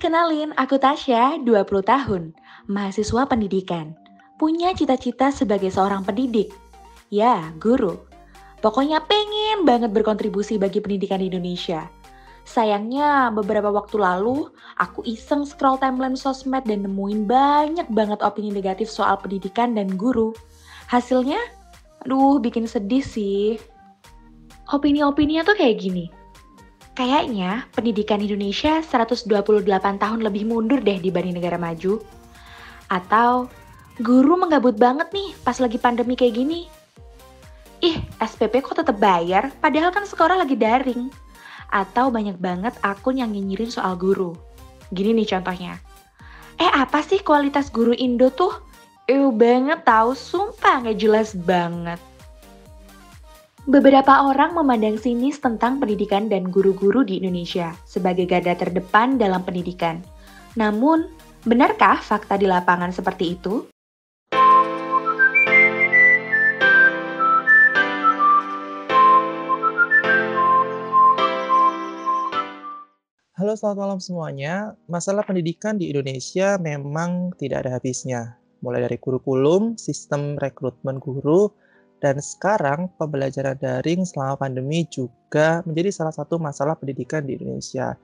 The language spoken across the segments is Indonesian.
Kenalin, aku Tasya, 20 tahun, mahasiswa pendidikan. Punya cita-cita sebagai seorang pendidik. Ya, guru. Pokoknya pengen banget berkontribusi bagi pendidikan di Indonesia. Sayangnya, beberapa waktu lalu, aku iseng scroll timeline sosmed dan nemuin banyak banget opini negatif soal pendidikan dan guru. Hasilnya, aduh bikin sedih sih. Opini-opininya tuh kayak gini. Kayaknya pendidikan Indonesia 128 tahun lebih mundur deh dibanding negara maju. Atau guru menggabut banget nih pas lagi pandemi kayak gini. Ih, SPP kok tetap bayar padahal kan sekolah lagi daring. Atau banyak banget akun yang nyinyirin soal guru. Gini nih contohnya. Eh apa sih kualitas guru Indo tuh? Ew banget tahu, sumpah nggak jelas banget. Beberapa orang memandang sinis tentang pendidikan dan guru-guru di Indonesia sebagai garda terdepan dalam pendidikan. Namun, benarkah fakta di lapangan seperti itu? Halo, selamat malam semuanya. Masalah pendidikan di Indonesia memang tidak ada habisnya. Mulai dari kurikulum, sistem rekrutmen guru, dan sekarang pembelajaran daring selama pandemi juga menjadi salah satu masalah pendidikan di Indonesia.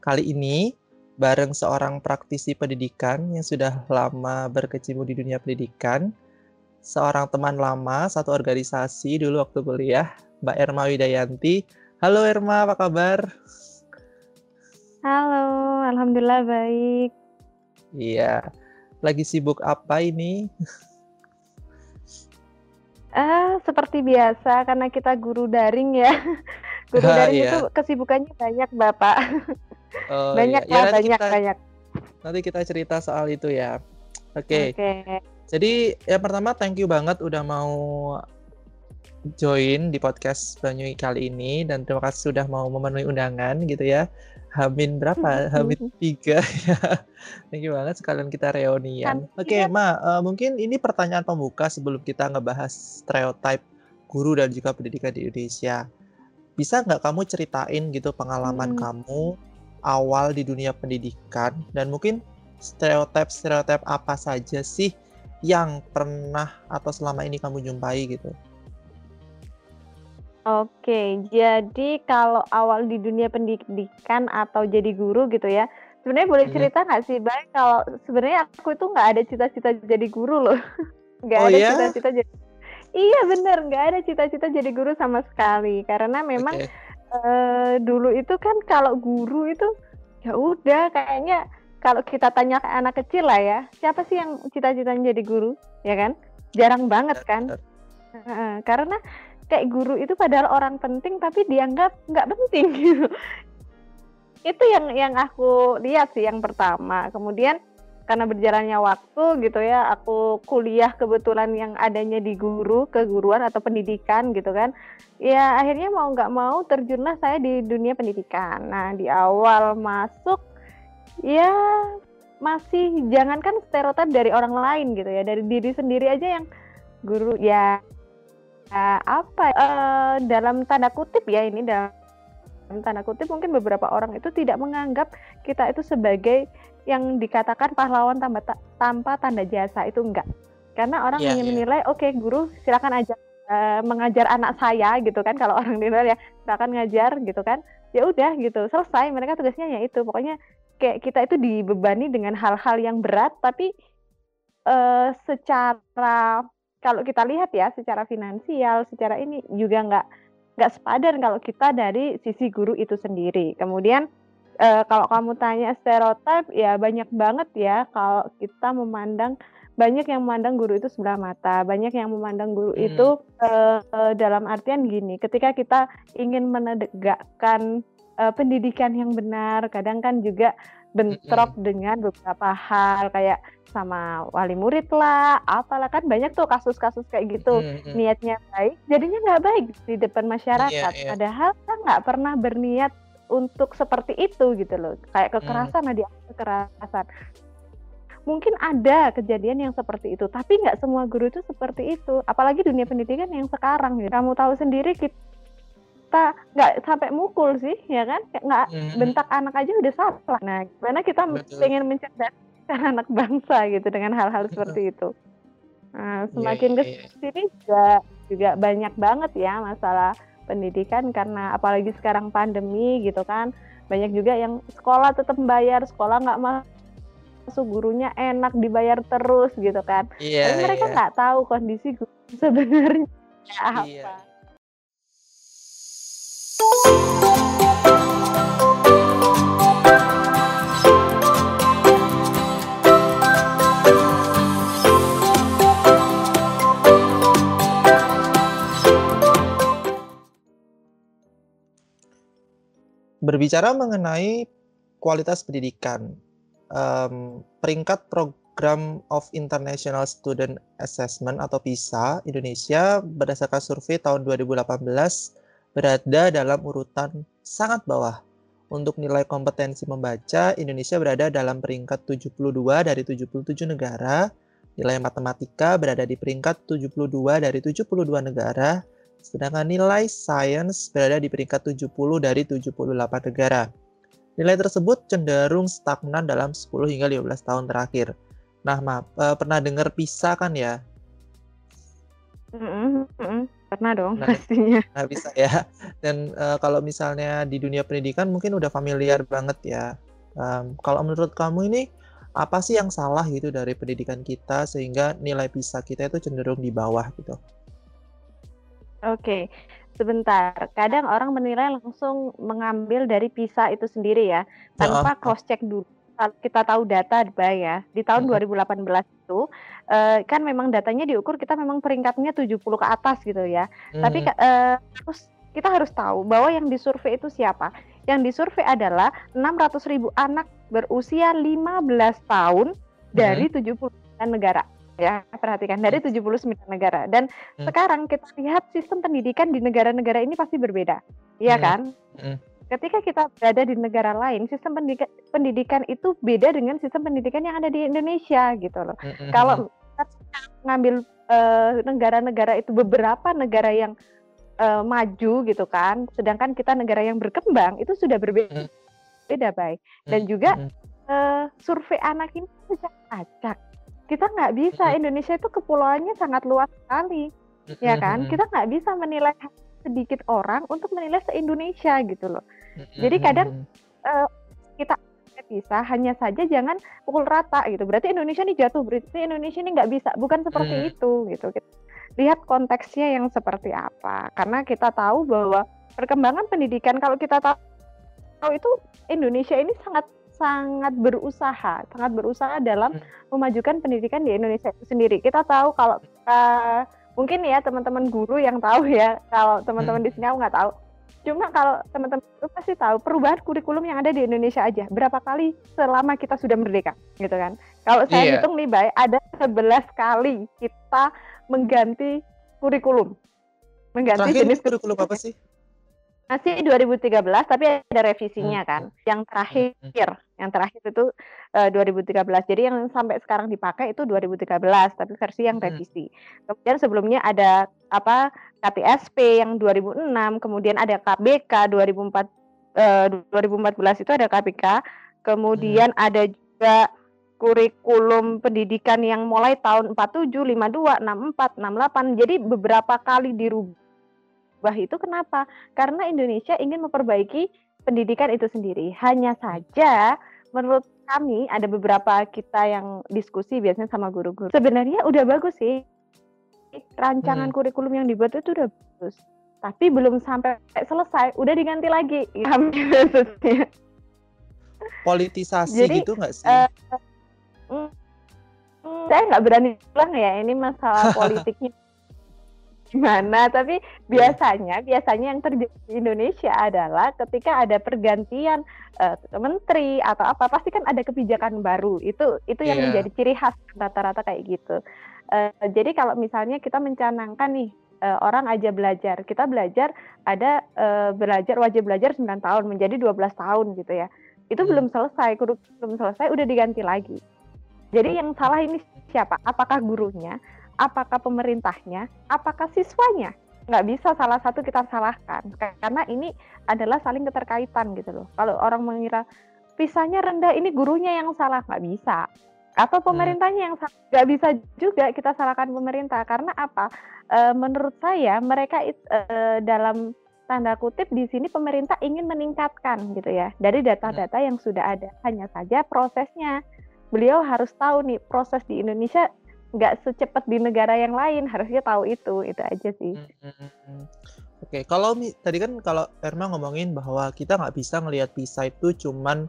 Kali ini bareng seorang praktisi pendidikan yang sudah lama berkecimpung di dunia pendidikan, seorang teman lama satu organisasi dulu waktu kuliah, Mbak Erma Widayanti. Halo Erma, apa kabar? Halo, alhamdulillah baik. Iya. Lagi sibuk apa ini? Ah, seperti biasa karena kita guru daring ya. Guru Ah, daring itu iya. kesibukannya banyak, Bapak. Oh Banyak iya. Ya lah, banyak kita banyak. nanti kita cerita soal itu ya. Oke. Oke. Jadi yang pertama thank you banget udah mau join di podcast Banyui kali ini dan terima kasih sudah mau memenuhi undangan gitu ya. Hamin berapa? Hamin tiga ya. Thank you banget sekalian kita reunian. Oke, iya. Ma, eh, mungkin ini pertanyaan pembuka sebelum kita ngebahas stereotype guru dan juga pendidikan di Indonesia. Bisa nggak kamu ceritain gitu pengalaman Hmm. kamu awal di dunia pendidikan dan mungkin stereotype-stereotype apa saja sih yang pernah atau selama ini kamu jumpai gitu? Oke, jadi kalau awal di dunia pendidikan atau jadi guru gitu ya, sebenarnya boleh cerita nggak sih, Bang, kalau sebenarnya aku itu nggak ada cita-cita jadi guru loh. Nggak Oh ada ya? cita-cita jadi Iya bener, nggak ada cita-cita jadi guru sama sekali. Karena memang Oke. eh, dulu itu kan kalau guru itu ya udah kayaknya kalau kita tanya ke anak kecil lah ya, siapa sih yang cita-citanya jadi guru, ya kan? Jarang banget kan? Karena kayak guru itu padahal orang penting tapi dianggap nggak penting gitu. Itu yang yang aku lihat sih yang pertama. Kemudian karena berjalannya waktu gitu ya, aku kuliah kebetulan yang adanya di guru, keguruan atau pendidikan gitu kan. Ya akhirnya mau nggak mau terjunlah saya di dunia pendidikan. Nah di awal masuk ya masih jangankan stereotip dari orang lain gitu ya, dari diri sendiri aja yang guru ya eh, apa eh, dalam tanda kutip ya ini dalam tanda kutip mungkin beberapa orang itu tidak menganggap kita itu sebagai yang dikatakan pahlawan tanpa ta- tanpa tanda jasa itu enggak. Karena orang Iya, hanya iya. menilai oke guru silakan aja eh, mengajar anak saya gitu kan. Kalau orang nilai ya silakan ngajar gitu kan. Ya udah gitu. Selesai. Mereka tugasnya ya itu. Pokoknya kayak kita itu dibebani dengan hal-hal yang berat tapi eh, secara kalau kita lihat ya secara finansial secara ini juga nggak nggak sepadan kalau kita dari sisi guru itu sendiri kemudian eh, kalau kamu tanya stereotip ya banyak banget ya kalau kita memandang banyak yang memandang guru itu sebelah mata banyak yang memandang guru Hmm. itu eh, eh, dalam artian gini ketika kita ingin menegakkan eh, pendidikan yang benar kadang kan juga bentrok dengan beberapa hal kayak sama wali murid lah apalah kan banyak tuh kasus-kasus kayak gitu Mm, mm. niatnya baik jadinya nggak baik di depan masyarakat Iya, iya. padahal kita nggak pernah berniat untuk seperti itu gitu loh kayak Hmm. kekerasan ada kekerasan mungkin ada kejadian yang seperti itu tapi nggak semua guru itu seperti itu apalagi dunia pendidikan yang sekarang ya. kamu tahu sendiri kita kita nggak sampai mukul sih ya kan nggak Mhm. bentak anak aja udah salah nah gimana kita Betul. pengen mencerdaskan anak bangsa gitu dengan hal-hal seperti itu nah, Iya, semakin iya, ke iya. sini juga juga banyak banget ya masalah pendidikan karena apalagi sekarang pandemi gitu kan banyak juga yang sekolah tetap bayar sekolah nggak masuk gurunya enak dibayar terus gitu kan Iya, tapi mereka iya. nggak tahu kondisi guru sebenarnya apa Iya. Berbicara mengenai kualitas pendidikan, em, peringkat Program of International Student Assessment atau PISA Indonesia berdasarkan survei tahun 2018 berada dalam urutan sangat bawah. Untuk nilai kompetensi membaca, Indonesia berada dalam peringkat 72 dari 77 negara. Nilai matematika berada di peringkat 72 dari 72 negara. Sedangkan nilai sains berada di peringkat 70 dari 78 negara. Nilai tersebut cenderung stagnan dalam 10 hingga 15 tahun terakhir. Nah, maaf, eh, pernah dengar PISA kan ya? Mm-mm, mm-mm. Pernah dong Nah, pastinya Nah, bisa ya. Dan eh, kalau misalnya di dunia pendidikan mungkin udah familiar banget ya. Em, kalau menurut kamu ini apa sih yang salah gitu dari pendidikan kita sehingga nilai PISA kita itu cenderung di bawah gitu? Oke, sebentar. Kadang orang menilai langsung mengambil dari PISA itu sendiri ya, tanpa cross check dulu. Kita tahu data ya, di tahun Mhm. 2018 itu eh, kan memang datanya diukur kita memang peringkatnya 70 ke atas gitu ya. Tapi Mhm. ka- eh, terus kita harus tahu bahwa yang disurvei itu siapa? Yang disurvei adalah 600 ribu anak berusia 15 tahun dari Mhm. 79 negara. Ya, perhatikan dari 79 negara. Dan Hmm. sekarang kita lihat sistem pendidikan di negara-negara ini pasti berbeda. Iya Hmm. kan? Mhm. Ketika kita berada di negara lain, sistem pendidikan, pendidikan itu beda dengan sistem pendidikan yang ada di Indonesia gitu loh. Mhm. Kalau kita ngambil eh, negara-negara itu beberapa negara yang eh, maju gitu kan, sedangkan kita negara yang berkembang itu sudah berbeda, Hmm. beda baik. Dan juga eh, survei anak ini bisa acak. Kita nggak bisa. Indonesia itu kepulauannya sangat luas sekali, ya kan? Kita nggak bisa menilai sedikit orang untuk menilai se-Indonesia gitu loh. Jadi kadang eh, kita bisa hanya saja jangan pukul rata gitu. Berarti Indonesia ini jatuh, berarti Indonesia ini nggak bisa. Bukan seperti Hmm. itu gitu. Lihat konteksnya yang seperti apa. Karena kita tahu bahwa perkembangan pendidikan kalau kita tahu, itu Indonesia ini sangat sangat berusaha, sangat berusaha dalam Hmm. memajukan pendidikan di Indonesia itu sendiri. Kita tahu kalau eh, mungkin ya teman-teman guru yang tahu ya, kalau teman-teman Hmm. di sini aku nggak tahu. Cuma kalau teman-teman itu pasti tahu perubahan kurikulum yang ada di Indonesia aja berapa kali selama kita sudah merdeka, gitu kan? Kalau saya Iya. hitung nih, Bay, ada 11 kali kita mengganti kurikulum, mengganti Terakhir jenis kurikulum apa sih? masih 2013 tapi ada revisinya Hmm. kan. Yang terakhir, Mhm. yang terakhir itu eh, 2013. Jadi yang sampai sekarang dipakai itu 2013 tapi versi yang Hmm. revisi. Kemudian sebelumnya ada apa KTSP yang 2006, kemudian ada KBK 2004 eh, 2014 itu ada KBK. Kemudian ada juga kurikulum pendidikan yang mulai tahun 47, 52, 64, 68. Jadi beberapa kali dirubah itu kenapa? Karena Indonesia ingin memperbaiki pendidikan itu sendiri. Hanya saja menurut kami ada beberapa kita yang diskusi biasanya sama guru-guru. Sebenarnya udah bagus sih. Rancangan Hmm. kurikulum yang dibuat itu udah bagus. Tapi belum sampai selesai, udah diganti lagi. Maksudnya. Politisasi Jadi, gitu nggak sih? eh, Mm, mm, saya nggak berani bilang ya ini masalah politiknya gimana tapi biasanya biasanya yang terjadi di Indonesia adalah ketika ada pergantian eh, menteri atau apa pasti kan ada kebijakan baru itu itu yang Iya. menjadi ciri khas rata-rata kayak gitu Eh, jadi kalau misalnya kita mencanangkan nih eh, orang aja belajar kita belajar ada eh, belajar wajib belajar 9 tahun menjadi 12 tahun gitu ya itu Hmm. belum selesai kurikulum belum selesai udah diganti lagi jadi yang salah ini siapa? Apakah gurunya? Apakah pemerintahnya? Apakah siswanya? nggak bisa salah satu kita salahkan karena ini adalah saling keterkaitan gitu loh. Kalau orang mengira pisahnya rendah ini gurunya yang salah nggak bisa atau hmm. pemerintahnya yang nggak bisa juga kita salahkan pemerintah karena apa? E, menurut saya mereka e, dalam tanda kutip di sini pemerintah ingin meningkatkan gitu ya dari data-data yang sudah ada. Hanya saja prosesnya beliau harus tahu nih proses di Indonesia nggak secepat di negara yang lain harusnya tahu itu itu aja sih. Hmm, hmm, hmm. Oke, kalau tadi kan kalau Erma ngomongin bahwa kita nggak bisa ngelihat PISA itu cuman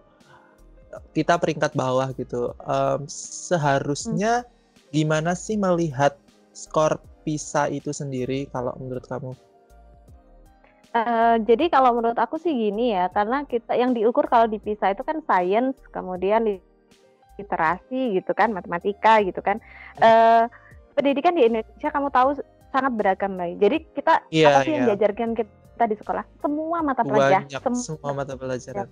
kita peringkat bawah gitu. Um, seharusnya hmm. gimana sih melihat skor PISA itu sendiri kalau menurut kamu? Uh, jadi kalau menurut aku sih gini ya, karena kita yang diukur kalau di PISA itu kan science, kemudian literasi gitu kan, matematika gitu kan. Uh, pendidikan di Indonesia kamu tahu sangat beragam baik. Jadi kita yeah, apa sih yeah. yang iya. diajarkan kita di sekolah? Semua mata pelajaran, semua, semua mata pelajaran.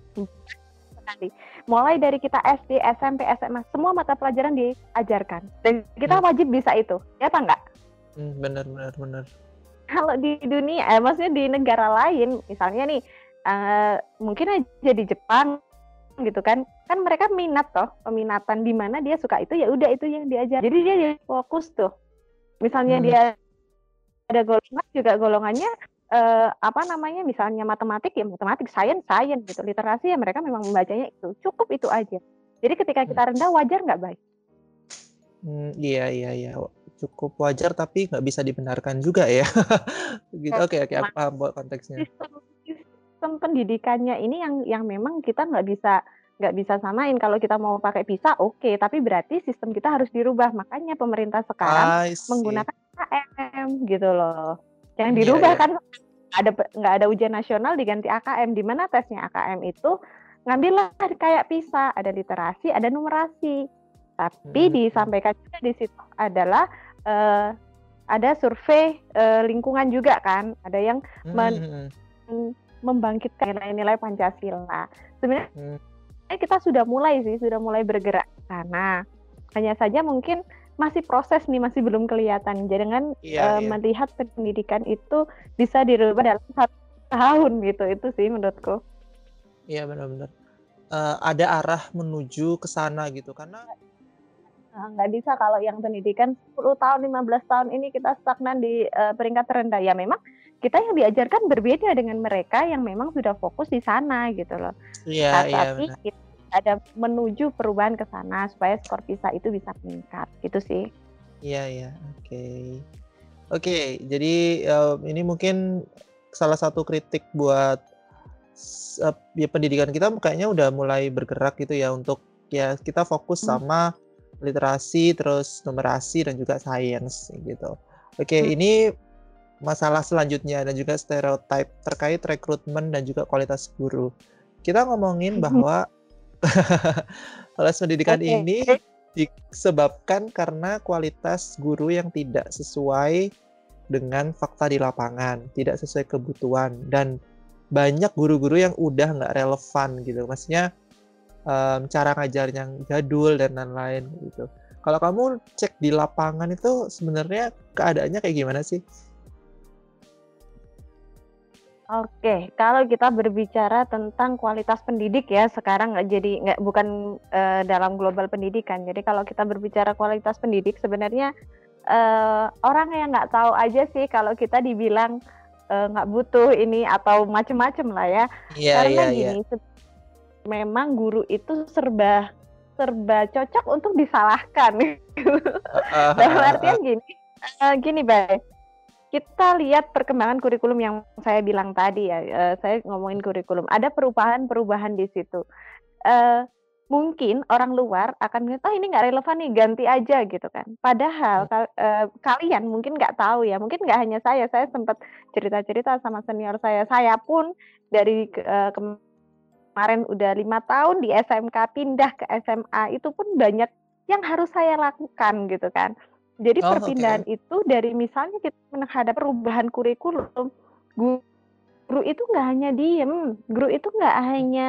Sekali. Mulai dari kita SD, SMP, SMA, semua mata pelajaran diajarkan. Dan kita hmm. wajib bisa itu. Ya apa enggak? Hmm, benar benar benar. Kalau di dunia, eh, maksudnya di negara lain, misalnya nih, uh, mungkin aja di Jepang gitu kan kan mereka minat toh peminatan di mana dia suka itu ya udah itu yang diajar jadi dia fokus tuh misalnya hmm. dia ada golongan juga golongannya uh, apa namanya misalnya matematik ya matematik sains sains gitu. Literasi ya mereka memang membacanya itu. Cukup itu aja. Jadi ketika kita hmm. rendah wajar nggak baik hmm, iya iya iya. Cukup wajar tapi nggak bisa dibenarkan juga ya. Gitu. Oke oke okay, paham buat konteksnya. Sistem sistem pendidikannya ini yang yang memang kita nggak bisa nggak bisa samain. Kalau kita mau pakai bisa oke. Okay. tapi berarti sistem kita harus dirubah. Makanya pemerintah sekarang menggunakan AKM gitu loh yang iya, dirubah yeah, yeah. kan ada nggak ada ujian nasional diganti AKM di mana tesnya AKM itu ngambillah kayak PISA ada literasi ada numerasi tapi hmm. disampaikan juga di situ adalah uh, ada survei uh, lingkungan juga kan ada yang hmm. men hmm, hmm membangkitkan nilai-nilai Pancasila. Sebenarnya hmm. kita sudah mulai sih, sudah mulai bergerak sana. Hanya saja mungkin masih proses nih, masih belum kelihatan. Jangan iya, uh, iya. melihat pendidikan itu bisa dirubah dalam satu tahun gitu. Itu sih menurutku. Iya benar-benar. Uh, ada arah menuju ke sana gitu karena nah, nggak bisa kalau yang pendidikan 10 tahun 15 tahun ini kita stagnan di uh, peringkat terendah ya memang kita yang diajarkan berbeda dengan mereka yang memang sudah fokus di sana gitu loh. Iya, nah, iya. Tapi kita ada menuju perubahan ke sana supaya skor PISA itu bisa meningkat gitu sih. Iya, iya. Oke. Okay. Oke, okay, jadi uh, ini mungkin salah satu kritik buat uh, ya pendidikan kita kayaknya udah mulai bergerak gitu ya untuk ya kita fokus hmm. sama literasi terus numerasi dan juga sains gitu. Oke, okay, hmm. ini masalah selanjutnya dan juga stereotip terkait rekrutmen dan juga kualitas guru. Kita ngomongin bahwa kelas pendidikan okay. ini disebabkan karena kualitas guru yang tidak sesuai dengan fakta di lapangan, tidak sesuai kebutuhan dan banyak guru-guru yang udah nggak relevan gitu. Maksudnya um, cara ngajarnya yang jadul dan lain-lain gitu. Kalau kamu cek di lapangan itu sebenarnya keadaannya kayak gimana sih? Oke, kalau kita berbicara tentang kualitas pendidik ya, sekarang nggak jadi nggak bukan uh, dalam global pendidikan. Jadi kalau kita berbicara kualitas pendidik, sebenarnya uh, orang yang nggak tahu aja sih kalau kita dibilang uh, nggak butuh ini atau macem-macem lah ya. Yeah, Karena yeah, gini, yeah. memang guru itu serba serba cocok untuk disalahkan. Dalam artian gini, uh, gini baik kita lihat perkembangan kurikulum yang saya bilang tadi ya, uh, saya ngomongin kurikulum. Ada perubahan-perubahan di situ. Uh, mungkin orang luar akan melihat, oh ini nggak relevan nih, ganti aja gitu kan. Padahal uh, kalian mungkin nggak tahu ya, mungkin nggak hanya saya, saya sempat cerita-cerita sama senior saya. Saya pun dari uh, kemarin udah lima tahun di SMK pindah ke SMA itu pun banyak yang harus saya lakukan gitu kan jadi Oh, perpindahan itu dari misalnya kita menghadap perubahan kurikulum, guru itu nggak hanya diem, guru itu nggak hanya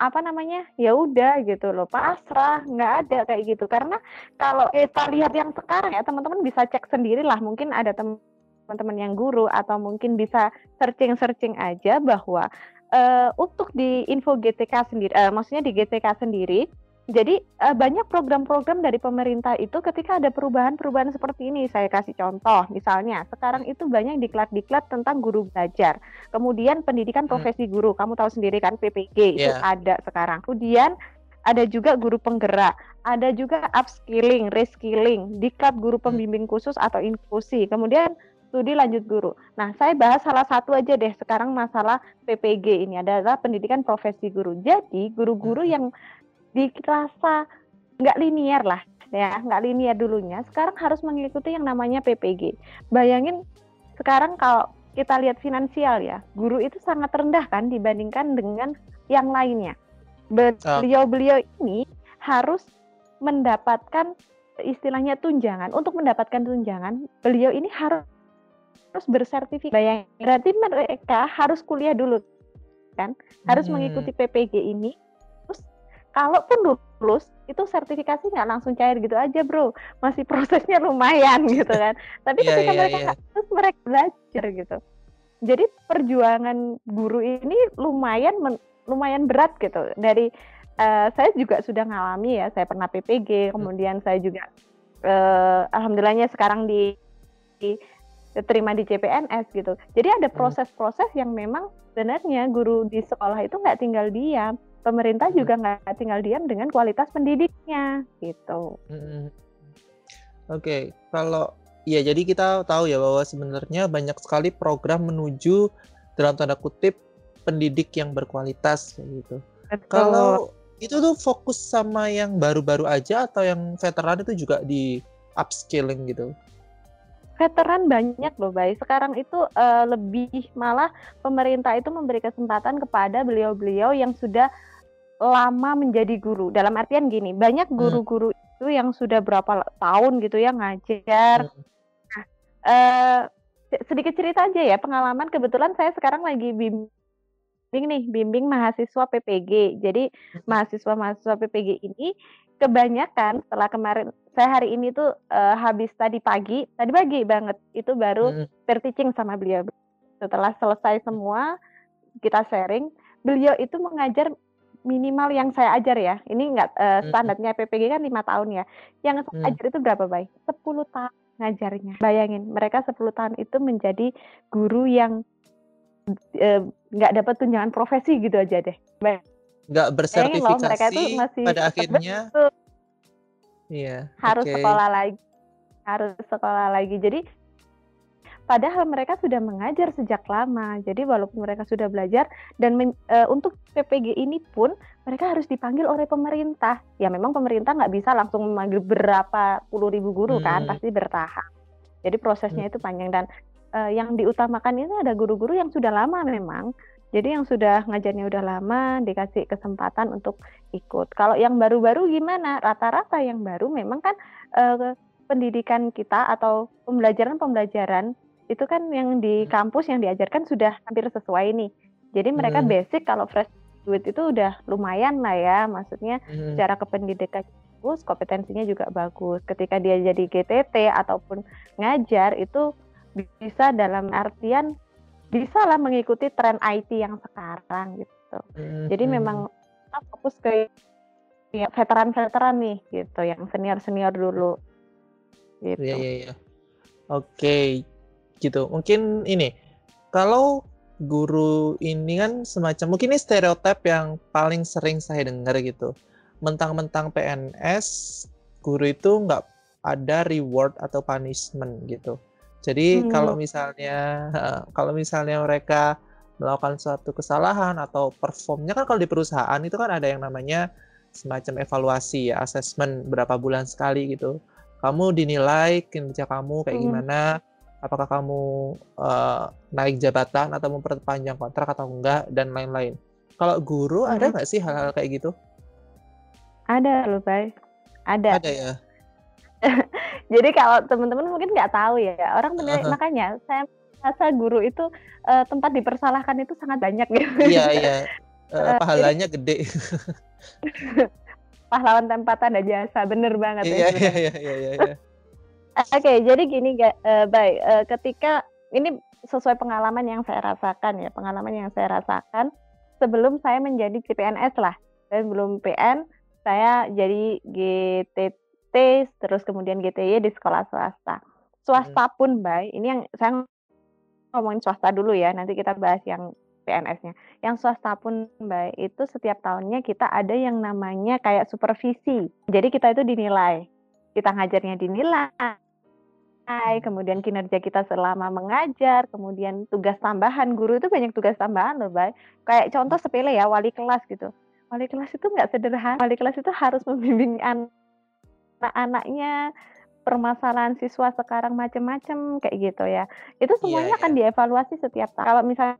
apa namanya ya udah gitu loh pasrah nggak ada kayak gitu. Karena kalau kita lihat yang sekarang ya teman-teman bisa cek sendiri lah mungkin ada teman teman-teman yang guru atau mungkin bisa searching-searching aja bahwa uh, untuk di info GTK sendiri, uh, maksudnya di GTK sendiri, jadi uh, banyak program-program dari pemerintah itu ketika ada perubahan-perubahan seperti ini, saya kasih contoh, misalnya sekarang itu banyak diklat-diklat tentang guru belajar, kemudian pendidikan hmm. profesi guru, kamu tahu sendiri kan PPG yeah. itu iya. ada sekarang, kemudian ada juga guru penggerak, ada juga upskilling, reskilling, diklat guru hmm. pembimbing khusus atau inklusi. Kemudian studi lanjut guru. Nah, saya bahas salah satu aja deh sekarang masalah PPG ini adalah pendidikan profesi guru. Jadi, guru-guru hmm. yang dirasa nggak linier lah, ya nggak linier dulunya, sekarang harus mengikuti yang namanya PPG. Bayangin sekarang kalau kita lihat finansial ya, guru itu sangat rendah kan dibandingkan dengan yang lainnya. Beliau-beliau ini harus mendapatkan istilahnya tunjangan. Untuk mendapatkan tunjangan, beliau ini harus harus bersertifikat. Bayangin, berarti mereka harus kuliah dulu kan? Harus hmm. mengikuti PPG ini. Terus kalaupun lulus, itu sertifikasi nggak langsung cair gitu aja, Bro. Masih prosesnya lumayan gitu kan. Tapi yeah, ketika yeah, mereka yeah. harus mereka belajar gitu. Jadi perjuangan guru ini lumayan lumayan berat gitu. Dari uh, saya juga sudah ngalami ya, saya pernah PPG, hmm. kemudian saya juga uh, alhamdulillahnya sekarang di, di terima di CPNS gitu. Jadi ada hmm. proses-proses yang memang sebenarnya guru di sekolah itu nggak tinggal diam, pemerintah hmm. juga nggak tinggal diam dengan kualitas pendidiknya gitu. Hmm. Oke, okay. kalau ya jadi kita tahu ya bahwa sebenarnya banyak sekali program menuju dalam tanda kutip pendidik yang berkualitas gitu. Kalau itu tuh fokus sama yang baru-baru aja atau yang veteran itu juga di upskilling gitu? Veteran banyak loh, Bay. Sekarang itu uh, lebih malah pemerintah itu memberi kesempatan kepada beliau-beliau yang sudah lama menjadi guru. Dalam artian gini, banyak hmm. guru-guru hmm. itu yang sudah berapa tahun gitu ya ngajar. Hmm. Nah, uh, sedikit cerita aja ya pengalaman. Kebetulan saya sekarang lagi bimbing nih, bimbing mahasiswa PPG. Jadi mahasiswa-mahasiswa PPG ini kebanyakan setelah kemarin saya hari ini tuh uh, habis tadi pagi, tadi pagi banget itu baru hmm. teaching sama beliau. Setelah selesai semua kita sharing, beliau itu mengajar minimal yang saya ajar ya. Ini enggak uh, standarnya PPG kan lima tahun ya. Yang saya hmm. ajar itu berapa, Bay? 10 tahun ngajarnya. Bayangin, mereka 10 tahun itu menjadi guru yang Eh, nggak dapat tunjangan profesi gitu aja deh. Nggak bersertifikasi mereka itu masih pada akhirnya. Iya. Harus okay. sekolah lagi, harus sekolah lagi. Jadi padahal mereka sudah mengajar sejak lama. Jadi walaupun mereka sudah belajar dan men, e, untuk PPG ini pun mereka harus dipanggil oleh pemerintah. Ya memang pemerintah nggak bisa langsung memanggil berapa puluh ribu guru kan, hmm. kan, pasti bertahap. Jadi prosesnya hmm. itu panjang dan uh, yang diutamakan ini ada guru-guru yang sudah lama memang. Jadi yang sudah ngajarnya udah lama dikasih kesempatan untuk ikut. Kalau yang baru-baru gimana? Rata-rata yang baru memang kan uh, pendidikan kita atau pembelajaran-pembelajaran itu kan yang di hmm. kampus yang diajarkan sudah hampir sesuai nih. Jadi mereka hmm. basic kalau fresh graduate itu udah lumayan lah ya, maksudnya hmm. secara kependidikan bagus, kompetensinya juga bagus. Ketika dia jadi GTT ataupun ngajar itu bisa dalam artian bisa lah mengikuti tren IT yang sekarang gitu. Mm-hmm. Jadi memang fokus ke ya, veteran-veteran nih gitu, yang senior-senior dulu. Gitu. Iya iya iya. Oke, gitu. Mungkin ini kalau guru ini kan semacam mungkin ini stereotip yang paling sering saya dengar gitu. Mentang-mentang PNS, guru itu nggak ada reward atau punishment gitu. Jadi hmm. kalau misalnya kalau misalnya mereka melakukan suatu kesalahan atau performnya kan kalau di perusahaan itu kan ada yang namanya semacam evaluasi ya, assessment berapa bulan sekali gitu. Kamu dinilai kinerja kamu kayak hmm. gimana? Apakah kamu uh, naik jabatan atau memperpanjang kontrak atau enggak dan lain-lain. Kalau guru hmm. ada nggak sih hal-hal kayak gitu? Ada loh, Bay. Ada. Ada ya. Jadi kalau teman-teman mungkin nggak tahu ya, orang menilai, uh-huh. makanya saya merasa guru itu uh, tempat dipersalahkan itu sangat banyak gitu. Iya iya, uh, pahalanya Jadi, gede. pahlawan tanpa tanda jasa, bener banget iya, ya. Iya iya iya iya. Oke, okay, jadi gini uh, baik uh, ketika ini sesuai pengalaman yang saya rasakan ya, pengalaman yang saya rasakan sebelum saya menjadi CPNS lah. Dan belum PN, saya jadi GTT, terus kemudian GTY di sekolah swasta. Swasta hmm. pun baik, ini yang saya ngomongin swasta dulu ya, nanti kita bahas yang PNS-nya. Yang swasta pun baik itu setiap tahunnya kita ada yang namanya kayak supervisi. Jadi kita itu dinilai. Kita ngajarnya dinilai, kemudian kinerja kita selama mengajar, kemudian tugas tambahan guru itu banyak tugas tambahan loh, Bay. Kayak contoh sepele ya, wali kelas gitu. Wali kelas itu nggak sederhana. Wali kelas itu harus membimbing anak-anaknya, permasalahan siswa sekarang macam-macam kayak gitu ya. Itu iya, semuanya yeah, akan yeah. dievaluasi setiap tahun. Kalau misalnya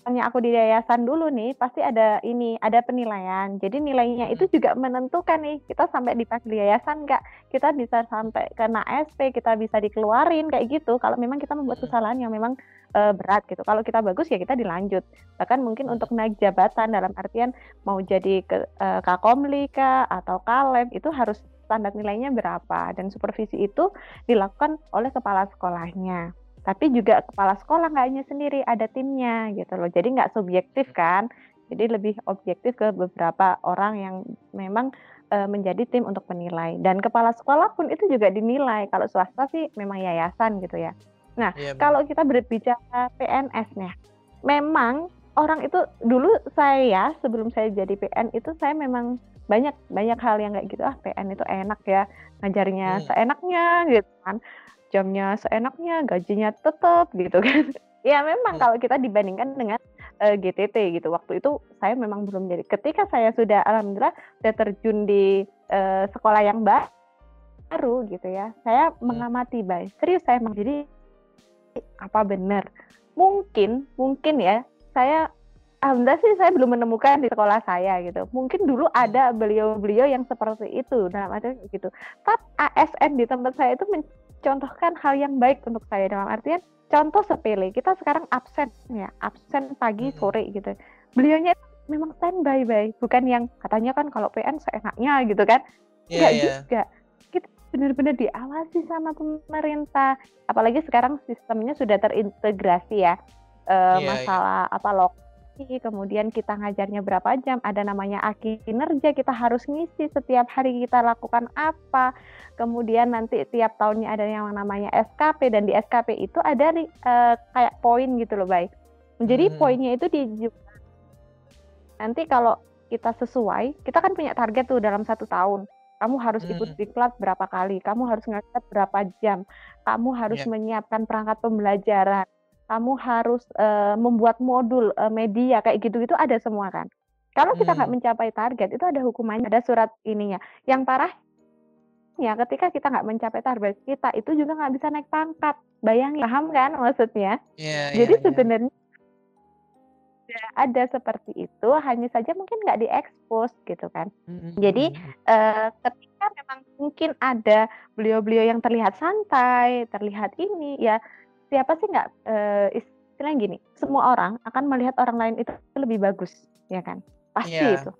misalnya aku di yayasan dulu nih, pasti ada ini, ada penilaian. Jadi nilainya itu juga menentukan nih, kita sampai dipanggil yayasan nggak, kita bisa sampai kena SP, kita bisa dikeluarin kayak gitu. Kalau memang kita membuat kesalahan yang memang uh, berat gitu. Kalau kita bagus ya kita dilanjut. Bahkan mungkin untuk naik jabatan dalam artian mau jadi ke uh, Kakomli kah atau Kalem itu harus standar nilainya berapa dan supervisi itu dilakukan oleh kepala sekolahnya tapi juga kepala sekolah nggak hanya sendiri ada timnya gitu loh. Jadi nggak subjektif kan? Jadi lebih objektif ke beberapa orang yang memang e, menjadi tim untuk penilai dan kepala sekolah pun itu juga dinilai. Kalau swasta sih memang yayasan gitu ya. Nah iya, kalau kita berbicara PNS-nya memang orang itu dulu saya sebelum saya jadi PN itu saya memang banyak banyak hal yang kayak gitu. Ah PN itu enak ya ngajarnya hmm. seenaknya gitu kan jamnya seenaknya, gajinya tetap gitu kan. Ya memang hmm. kalau kita dibandingkan dengan uh, eh, GTT gitu. Waktu itu saya memang belum jadi. Ketika saya sudah alhamdulillah sudah terjun di uh, sekolah yang baru gitu ya. Saya hmm. mengamati baik. Serius saya jadi apa benar? Mungkin mungkin ya saya Alhamdulillah sih saya belum menemukan di sekolah saya gitu. Mungkin dulu hmm. ada beliau-beliau yang seperti itu dalam arti gitu. Tapi ASN di tempat saya itu contohkan hal yang baik untuk saya dalam artian contoh sepele. Kita sekarang absen ya absen pagi sore gitu. Beliaunya memang standby by bukan yang katanya kan kalau PN seenaknya gitu kan. Yeah, yeah. juga. Kita benar-benar diawasi sama pemerintah. Apalagi sekarang sistemnya sudah terintegrasi ya. E, yeah, masalah yeah. apa lokal kemudian kita ngajarnya berapa jam, ada namanya aki kinerja, kita harus ngisi setiap hari kita lakukan apa, kemudian nanti tiap tahunnya ada yang namanya SKP dan di SKP itu ada uh, kayak poin gitu loh, baik. Jadi hmm. poinnya itu di nanti kalau kita sesuai, kita kan punya target tuh dalam satu tahun. Kamu harus hmm. ikut diklat berapa kali, kamu harus ngajar berapa jam, kamu harus yeah. menyiapkan perangkat pembelajaran, kamu harus uh, membuat modul uh, media kayak gitu itu ada semua kan. Kalau kita nggak hmm. mencapai target itu ada hukumannya, ada surat ininya. Yang parah ya ketika kita nggak mencapai target kita itu juga nggak bisa naik pangkat. Bayangin, paham kan maksudnya? Yeah, Jadi yeah, sebenarnya yeah. ada seperti itu, hanya saja mungkin nggak diekspos gitu kan. Mm-hmm. Jadi uh, ketika memang mungkin ada beliau-beliau yang terlihat santai, terlihat ini ya siapa sih nggak uh, istilahnya gini, semua orang akan melihat orang lain itu lebih bagus, ya kan? Pasti yeah. itu.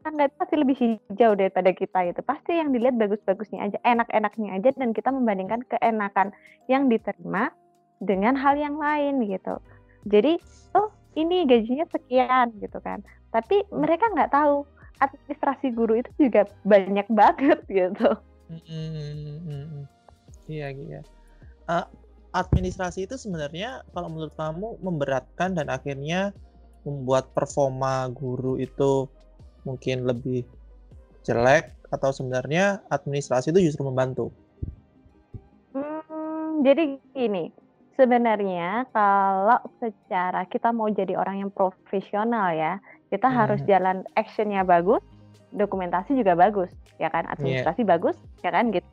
Kan itu pasti lebih hijau daripada kita itu. Pasti yang dilihat bagus-bagusnya aja, enak-enaknya aja dan kita membandingkan keenakan yang diterima dengan hal yang lain gitu. Jadi, oh ini gajinya sekian gitu kan. Tapi mereka nggak tahu administrasi guru itu juga banyak banget gitu. Iya, iya. Uh, administrasi itu sebenarnya kalau menurut kamu memberatkan dan akhirnya membuat performa guru itu mungkin lebih jelek atau sebenarnya administrasi itu justru membantu? Hmm, jadi gini, sebenarnya kalau secara kita mau jadi orang yang profesional ya, kita hmm. harus jalan actionnya bagus, dokumentasi juga bagus, ya kan? Administrasi yeah. bagus, ya kan gitu.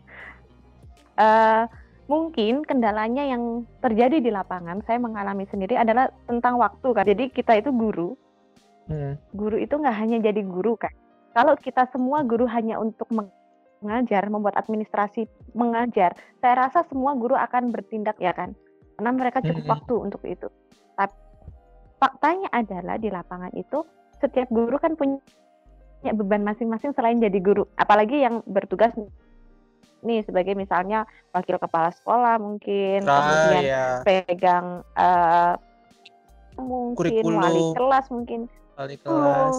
Uh, mungkin kendalanya yang terjadi di lapangan saya mengalami sendiri adalah tentang waktu kan jadi kita itu guru. Hmm. guru itu nggak hanya jadi guru kan kalau kita semua guru hanya untuk mengajar membuat administrasi mengajar saya rasa semua guru akan bertindak ya kan? Karena mereka cukup hmm. waktu untuk itu. Tapi faktanya adalah di lapangan itu setiap guru kan punya beban masing-masing selain jadi guru. Apalagi yang bertugas nih sebagai misalnya wakil kepala sekolah mungkin, Ah, kemudian ya. pegang eh, mungkin wali Kurikulum. kelas mungkin. Wali Hmm. kelas.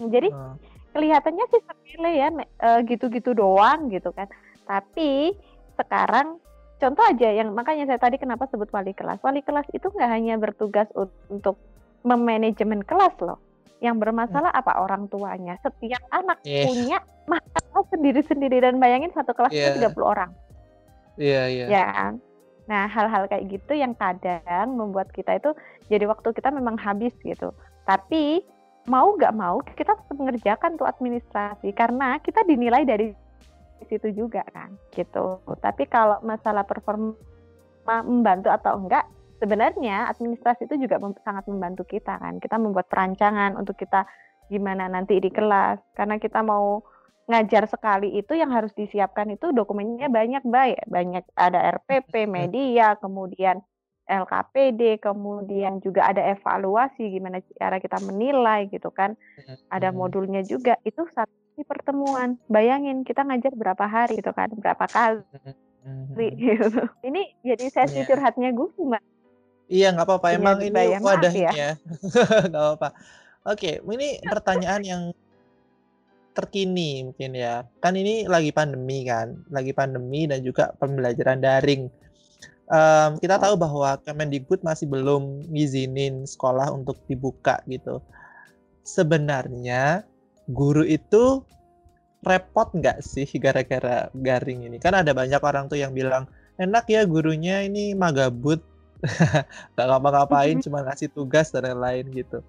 Jadi Oh. kelihatannya sih sepele ya eh, gitu-gitu doang gitu kan. Tapi sekarang contoh aja yang makanya saya tadi kenapa sebut wali kelas. Wali kelas itu nggak hanya bertugas un- untuk memanajemen kelas loh. Yang bermasalah apa orang tuanya. Setiap anak Iya. punya masalah sendiri-sendiri dan bayangin satu kelas Iya. itu 30 orang. Iya, iya. Ya kan? Nah, hal-hal kayak gitu yang kadang membuat kita itu jadi waktu kita memang habis gitu. Tapi mau nggak mau kita tetap mengerjakan tuh administrasi karena kita dinilai dari situ juga kan gitu. Tapi kalau masalah performa membantu atau enggak, sebenarnya administrasi itu juga mem- sangat membantu kita kan. Kita membuat perancangan untuk kita gimana nanti di kelas. Karena kita mau ngajar sekali itu yang harus disiapkan itu dokumennya banyak baik banyak ada RPP media kemudian LKPD kemudian juga ada evaluasi gimana cara kita menilai gitu kan. Ada modulnya juga. Itu satu pertemuan. Bayangin kita ngajar berapa hari gitu kan. Berapa kali gitu. Ini jadi sesi Iya. curhatnya gue mbak Iya, nggak apa-apa. Emang ini wadahnya. ya. Nggak apa-apa. Oke, ini pertanyaan yang terkini mungkin ya. Kan ini lagi pandemi kan, lagi pandemi dan juga pembelajaran daring. Em, kita tahu bahwa Kemendikbud masih belum ngizinin sekolah untuk dibuka gitu. Sebenarnya guru itu repot nggak sih gara-gara garing ini? Kan ada banyak orang tuh yang bilang enak ya gurunya ini magabut, nggak ngapa-ngapain, cuma ngasih tugas dan lain-lain gitu.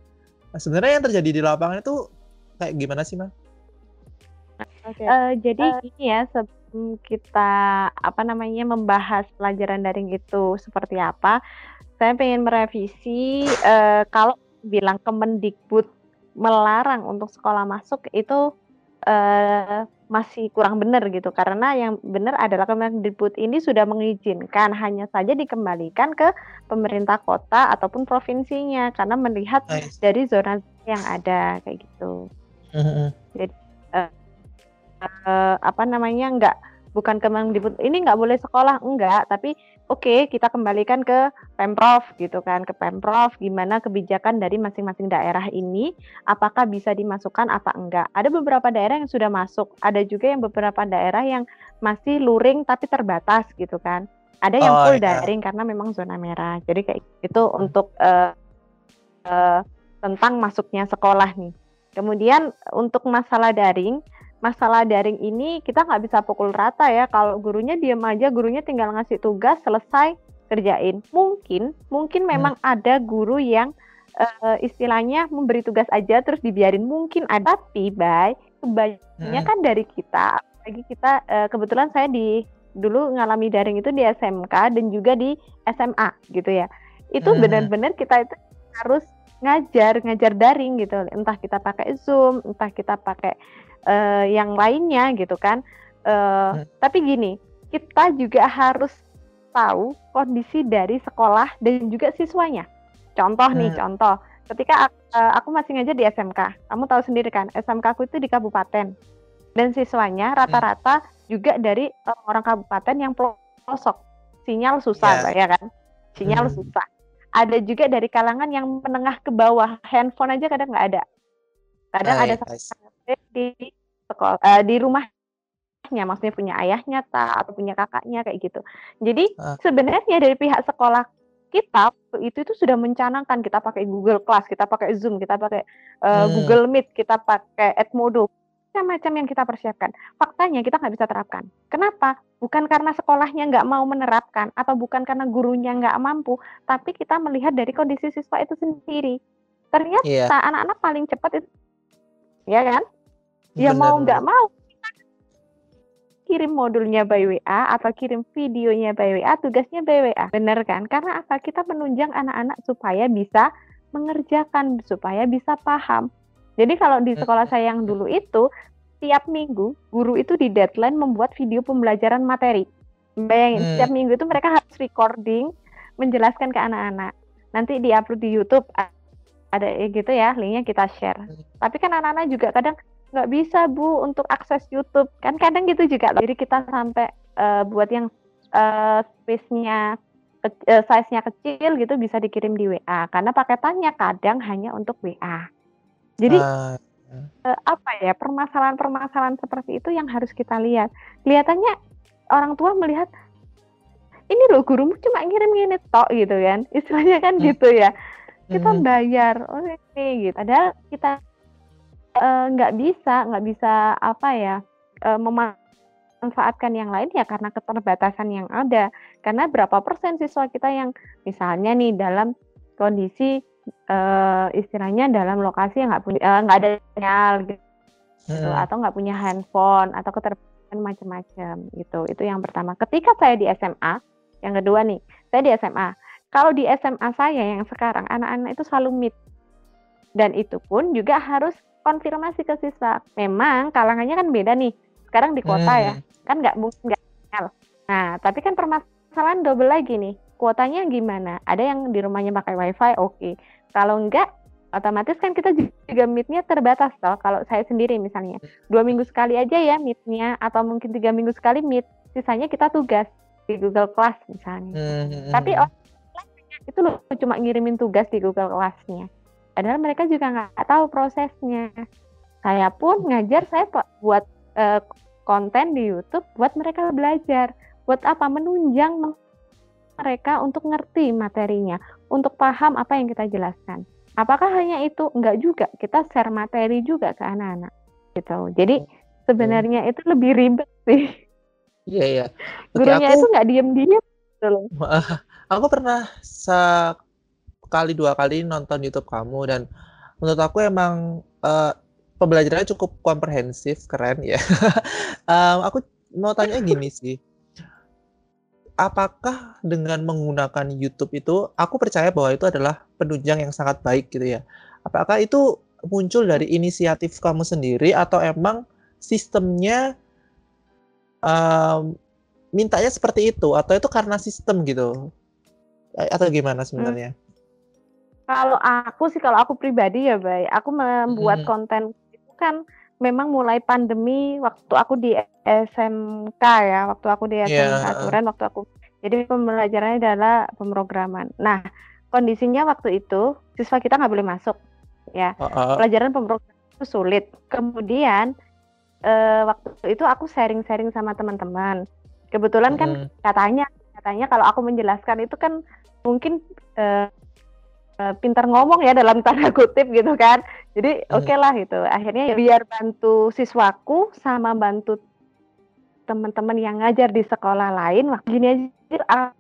Nah, sebenarnya yang terjadi di lapangan itu kayak gimana sih, Mas? Eh, jadi gini ya sebelum kita apa namanya membahas pelajaran daring itu seperti apa, saya pengen merevisi eh, kalau bilang Kemendikbud melarang untuk sekolah masuk itu eh, masih kurang benar gitu karena yang benar adalah Kemendikbud ini sudah mengizinkan hanya saja dikembalikan ke pemerintah kota ataupun provinsinya karena melihat Nice. dari zona yang ada kayak gitu Mhm. eh, apa namanya nggak bukan Kemendikbud ini nggak boleh sekolah enggak tapi oke kita kembalikan ke pemprov gitu kan ke pemprov gimana kebijakan dari masing-masing daerah ini apakah bisa dimasukkan apa enggak. Ada beberapa daerah yang sudah masuk ada juga yang beberapa daerah yang masih luring tapi terbatas gitu kan. Ada yang Oh, full iya. daring karena memang zona merah jadi kayak itu untuk eh, eh, tentang masuknya sekolah nih. Kemudian untuk masalah daring masalah daring ini kita nggak bisa pukul rata ya. Kalau gurunya diam aja, gurunya tinggal ngasih tugas, selesai kerjain. Mungkin, mungkin memang ada guru yang eh, istilahnya memberi tugas aja terus dibiarin. Mungkin ada, tapi by kebanyakan dari kita, lagi kita eh, kebetulan saya di dulu ngalami daring itu di SMK dan juga di SMA gitu ya. Itu Hmm. benar-benar kita itu harus ngajar, ngajar daring gitu. Entah kita pakai Zoom, entah kita pakai eh, yang lainnya gitu kan. Eh, Tapi gini, kita juga harus tahu kondisi dari sekolah dan juga siswanya. Contoh nih, Hmm. contoh. Ketika eh, aku masih ngajar di SMK, kamu tahu sendiri kan, SMK aku itu di kabupaten. Dan siswanya rata-rata juga dari orang-orang kabupaten yang pelosok. Sinyal susah, Ya. Mbak, ya kan? Sinyal Hmm. susah. Ada juga dari kalangan yang menengah ke bawah, handphone aja kadang nggak ada. Kadang ada nice. di sekolah eh, di rumahnya maksudnya punya ayahnya tak atau punya kakaknya kayak gitu jadi Ah. sebenarnya dari pihak sekolah kita itu itu sudah mencanangkan kita pakai Google Class kita pakai Zoom kita pakai eh, Hmm. Google Meet kita pakai Edmodo macam-macam yang kita persiapkan. Faktanya kita nggak bisa terapkan. Kenapa? Bukan karena sekolahnya nggak mau menerapkan atau bukan karena gurunya nggak mampu tapi kita melihat dari kondisi siswa itu sendiri. Ternyata Iya. anak-anak paling cepat itu ya kan? Ya mau Benar, nggak mau kirim modulnya by WA atau kirim videonya by WA tugasnya by WA bener kan? Karena apa? Kita menunjang anak-anak supaya bisa mengerjakan supaya bisa paham jadi kalau di sekolah saya yang dulu itu tiap minggu guru itu di deadline membuat video pembelajaran materi. Bayangin Hmm. minggu itu mereka harus recording menjelaskan ke anak-anak. Nanti diupload di YouTube ada ya gitu ya linknya kita share. Tapi kan anak-anak juga kadang nggak bisa bu untuk akses YouTube. Kan kadang gitu juga jadi kita sampai uh, buat yang uh, space-nya uh, size-nya kecil gitu bisa dikirim di WA karena paketannya kadang hanya untuk WA jadi uh, uh, apa ya permasalahan-permasalahan seperti itu yang harus kita lihat. Kelihatannya orang tua melihat ini loh gurumu cuma ngirim gini tok gitu kan. Istilahnya kan hmm. gitu ya. Kita hmm. bayar. Oh ini gitu. Padahal kita nggak uh, bisa nggak bisa apa ya uh, memanfaatkan yang lain ya karena keterbatasan yang ada. Karena berapa persen siswa kita yang misalnya nih dalam kondisi uh, istilahnya dalam lokasi yang nggak punya nggak uh, ada sinyal gitu hmm. atau nggak punya handphone atau keterbatasan macam-macam gitu itu yang pertama ketika saya di SMA yang kedua nih saya di SMA kalau di SMA saya yang sekarang anak-anak itu selalu meet dan itu pun juga harus konfirmasi ke siswa. Memang kalangannya kan beda nih. Sekarang di kota ya, hmm. ya, kan nggak mungkin nggak. Nah, tapi kan permasalahan double lagi nih. Kuotanya gimana? Ada yang di rumahnya pakai wifi, oke. Okay. Kalau enggak, otomatis kan kita juga meetnya terbatas toh. Kalau saya sendiri misalnya, dua minggu sekali aja ya meetnya, atau mungkin tiga minggu sekali meet. Sisanya kita tugas di Google Class misalnya. Hmm. Tapi oh, itu loh cuma ngirimin tugas di Google Class-nya. Padahal mereka juga nggak tahu prosesnya. Saya pun ngajar saya buat uh, konten di YouTube buat mereka belajar. Buat apa? Menunjang mereka untuk ngerti materinya, untuk paham apa yang kita jelaskan. Apakah hanya itu? Enggak juga. Kita share materi juga ke anak-anak. Gitu. Jadi sebenarnya itu lebih ribet sih. Iya, iya. Gurunya aku, itu nggak diem-diem. Gitu aku pernah sekali dua kali nonton YouTube kamu dan menurut aku emang uh, pembelajarannya cukup komprehensif, keren ya. um, aku mau tanya gini sih. Apakah dengan menggunakan YouTube itu, aku percaya bahwa itu adalah penunjang yang sangat baik gitu ya. Apakah itu muncul dari inisiatif kamu sendiri atau emang sistemnya um, mintanya seperti itu atau itu karena sistem gitu? Atau gimana sebenarnya? Hmm. Kalau aku sih, kalau aku pribadi ya, Bay, aku membuat hmm. konten itu kan memang mulai pandemi waktu aku di SMK ya, waktu aku di SMK yeah. Turen, waktu aku jadi pembelajarannya adalah pemrograman. Nah, kondisinya waktu itu siswa kita nggak boleh masuk, ya. Uh -uh. Pelajaran pemrograman itu sulit. Kemudian uh, waktu itu aku sharing-sharing sama teman-teman. Kebetulan kan katanya katanya kalau aku menjelaskan itu kan mungkin uh, pintar ngomong ya dalam tanda kutip gitu kan. Jadi oke okay lah gitu. Akhirnya ya biar bantu siswaku sama bantu teman-teman yang ngajar di sekolah lain. Wah, gini aja